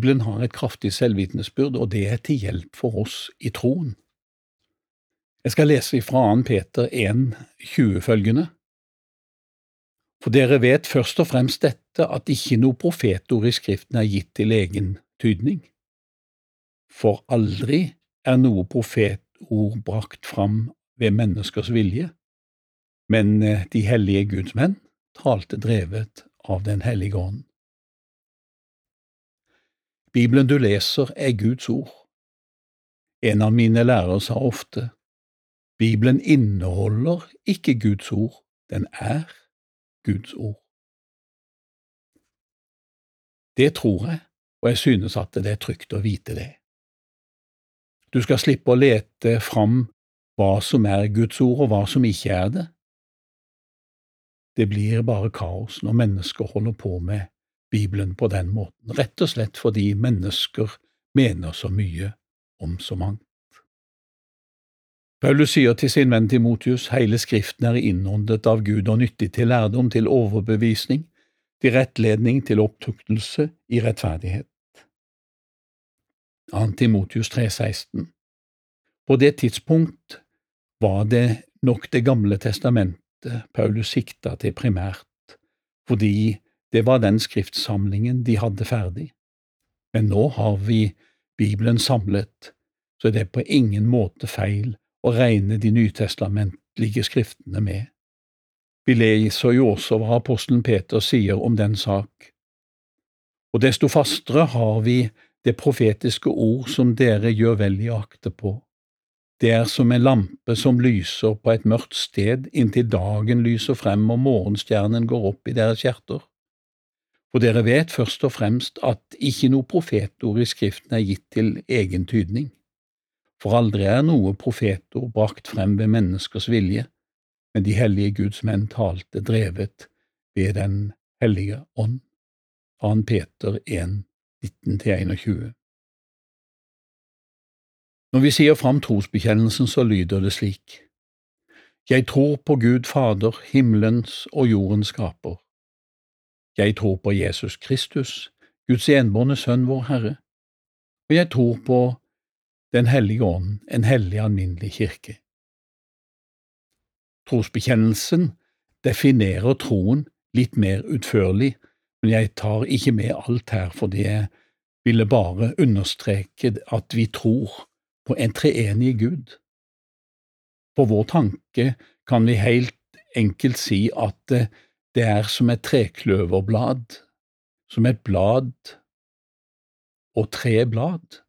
Bibelen har et kraftig selvvitnesbyrd, og det er til hjelp for oss i troen. Jeg skal lese fra 2. Peter 1, 20 følgende. For dere vet først og fremst dette, at ikke noe profetord i Skriften er gitt til egen tydning. For aldri er noe profetord brakt fram ved menneskers vilje, men de hellige Guds menn talte drevet av Den hellige ånd. Bibelen du leser er Guds ord. En av mine lærere sa ofte, Bibelen inneholder ikke Guds ord, den er Guds ord. Det tror jeg, og jeg synes at det er trygt å vite det. Du skal slippe å lete fram hva som er Guds ord og hva som ikke er det. Det blir bare kaos når mennesker holder på med Bibelen på den måten, rett og slett fordi mennesker mener så mye om så mangt. Paulus sier til sin venn Timotius hele Skriften er innåndet av Gud og nyttig til lærdom, til overbevisning, til rettledning, til opptuktelse i rettferdighet. 2. Timotius 3,16 På det tidspunkt var det nok Det gamle testamentet Paulus sikta til primært, fordi det var den skriftsamlingen de hadde ferdig. Men nå har vi Bibelen samlet, så det er på ingen måte feil å regne de nytestamentlige skriftene med. Vi leser jo også hva apostelen Peter sier om den sak. Og desto fastere har vi det profetiske ord som dere gjør vel i å akte på. Det er som en lampe som lyser på et mørkt sted inntil dagen lyser frem og morgenstjernen går opp i deres hjerter. For dere vet først og fremst at ikke noe profetord i Skriften er gitt til egen tydning for aldri er noe profetord brakt frem ved menneskers vilje, men de hellige Guds menn talte drevet ved Den hellige ånd. 2. Peter 1, 19–21 Når vi sier fram trosbekjennelsen, så lyder det slik. Jeg tror på Gud Fader, himmelens og jordens skaper. Jeg tror på Jesus Kristus, Guds enbårne Sønn, vår Herre, og jeg tror på den hellige ånd, en hellig alminnelig kirke. Trosbekjennelsen definerer troen litt mer utførlig, men jeg tar ikke med alt her fordi jeg ville bare understreke at vi tror på en treenig Gud. På vår tanke kan vi helt enkelt si at det er som et trekløverblad, som et blad og tre blad.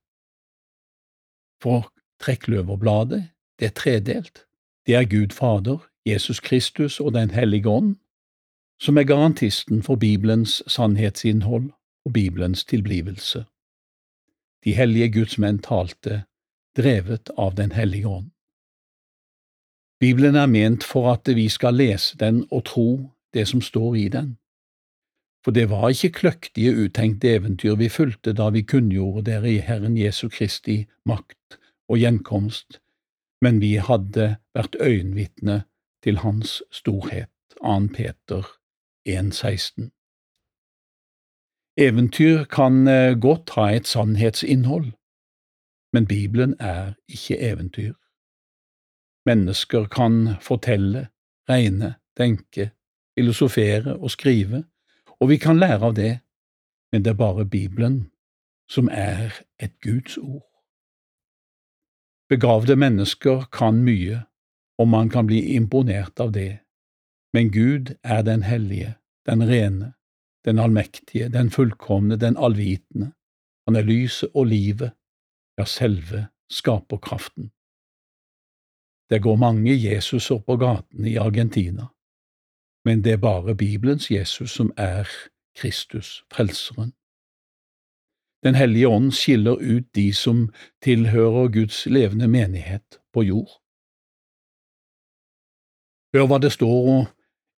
For trekløverbladet, det er tredelt. Det er Gud Fader, Jesus Kristus og Den hellige ånd, som er garantisten for Bibelens sannhetsinnhold og Bibelens tilblivelse. De hellige gudsmenn talte, drevet av Den hellige ånd. Bibelen er ment for at vi skal lese den og tro det som står i den. For det var ikke kløktige, uttenkte eventyr vi fulgte da vi kunngjorde dere i Herren Jesu Kristi makt og gjenkomst, men vi hadde vært øyenvitne til Hans storhet. 2. Peter 1,16 Eventyr kan eh, godt ha et sannhetsinnhold, men Bibelen er ikke eventyr. Mennesker kan fortelle, regne, tenke, filosofere og skrive, og vi kan lære av det, men det er bare Bibelen som er et Guds ord. Begravde mennesker kan mye, og man kan bli imponert av det, men Gud er den hellige, den rene, den allmektige, den fullkomne, den allvitende. Han er lyset og livet, ja, selve skaperkraften. Det går mange Jesuser på gatene i Argentina men det er bare Bibelens Jesus som er Kristus, Frelseren. Den hellige ånd skiller ut de som tilhører Guds levende menighet på jord. Hør hva det står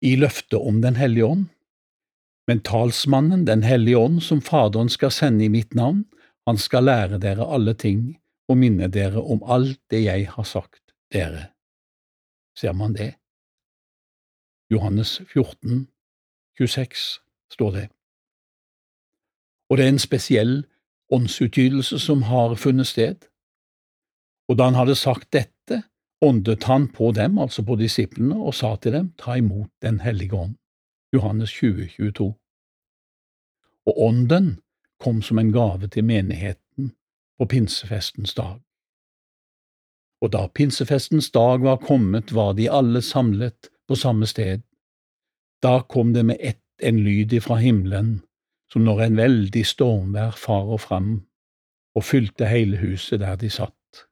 i løftet om Den hellige ånd. Men talsmannen, Den hellige ånd, som Faderen skal sende i mitt navn, han skal lære dere alle ting og minne dere om alt det jeg har sagt dere. Ser man det? Johannes 14, 26 står det. Og det er en spesiell åndsutgytelse som har funnet sted. Og da han hadde sagt dette, åndet han på dem, altså på disiplene, og sa til dem, ta imot Den hellige ånd. Johannes 20, 22. Og ånden kom som en gave til menigheten på pinsefestens dag. Og da pinsefestens dag var kommet, var de alle samlet på samme sted. Da kom det med ett en lyd ifra himmelen, som når en veldig stormvær farer fram og fylte hele huset der de satt.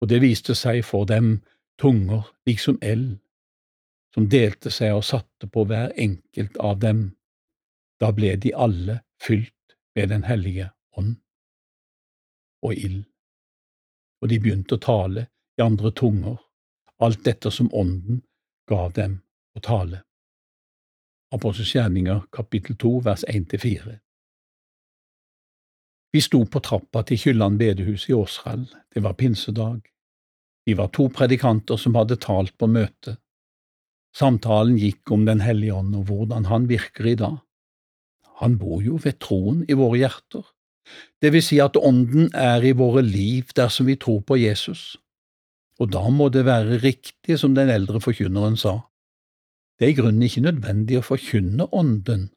Og det viste seg for dem tunger liksom eld, som delte seg og satte på hver enkelt av dem. Da ble de alle fylt med Den hellige ånd og ild, og de begynte å tale i andre tunger, alt dette som Ånden gav dem å tale. Apostels kapittel 2 vers 1–4. Vi sto på trappa til Kylland bedehus i Åsrall, det var pinsedag. Vi var to predikanter som hadde talt på møtet. Samtalen gikk om Den hellige ånd og hvordan han virker i dag. Han bor jo ved troen i våre hjerter, det vil si at Ånden er i våre liv dersom vi tror på Jesus, og da må det være riktig som den eldre forkynneren sa. Det er i grunnen ikke nødvendig å forkynne Ånden,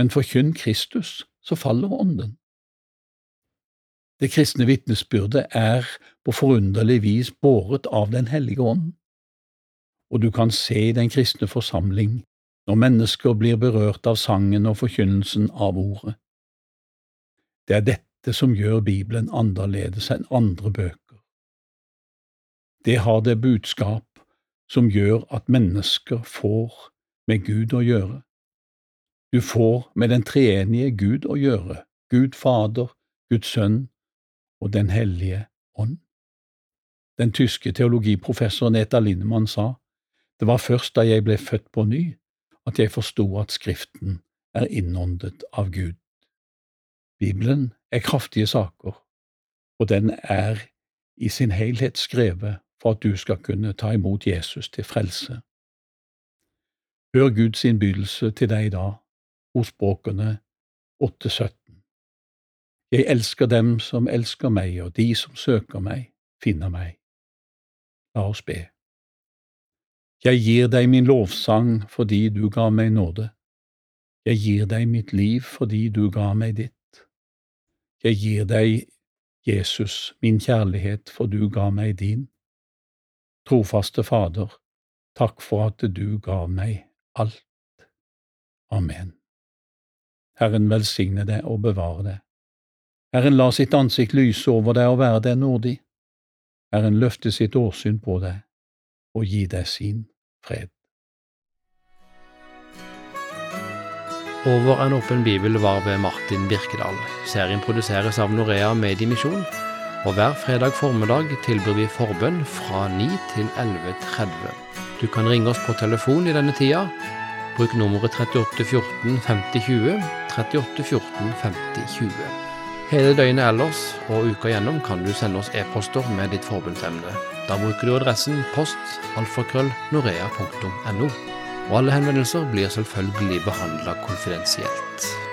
men forkynn Kristus, så faller Ånden. Det kristne vitnesbyrdet er på forunderlig vis båret av Den hellige ånd, og du kan se i den kristne forsamling når mennesker blir berørt av sangen og forkynnelsen av ordet. Det er dette som gjør Bibelen annerledes enn andre bøker. Det har det budskap som gjør at mennesker får med Gud å gjøre. Du får med den treenige Gud å gjøre, Gud Fader, Guds Sønn og Den hellige ånd. Den tyske teologiprofessoren Eta Lindemann sa, det var først da jeg ble født på ny at jeg forsto at Skriften er innåndet av Gud. Bibelen er kraftige saker, og den er i sin helhet skrevet for at du skal kunne ta imot Jesus til frelse. Hør Guds innbydelse til deg da, ordspråkene 817. Jeg elsker dem som elsker meg, og de som søker meg, finner meg. La oss be. Jeg gir deg min lovsang fordi du ga meg nåde. Jeg gir deg mitt liv fordi du ga meg ditt. Jeg gir deg, Jesus, min kjærlighet for du ga meg din. Trofaste Fader, takk for at du ga meg alt. Amen. Herren velsigne deg og bevare deg. Herren la sitt ansikt lyse over deg og være deg nådig. Herren løfte sitt åsyn på deg og gi deg sin fred. Over en åpen bibel var ved Martin Birkedal. Serien produseres av Norea Mediemisjon, og hver fredag formiddag tilbyr vi forbønn fra 9 til 11.30. Du kan ringe oss på telefon i denne tida. Bruk nummeret 38 14 50 20, 38 14 50 20. Hele døgnet ellers og uka gjennom kan du sende oss e-poster med ditt forbundsemne. Da bruker du adressen post alfakrøll norea.no. Og alle henvendelser blir selvfølgelig behandla konfidensielt.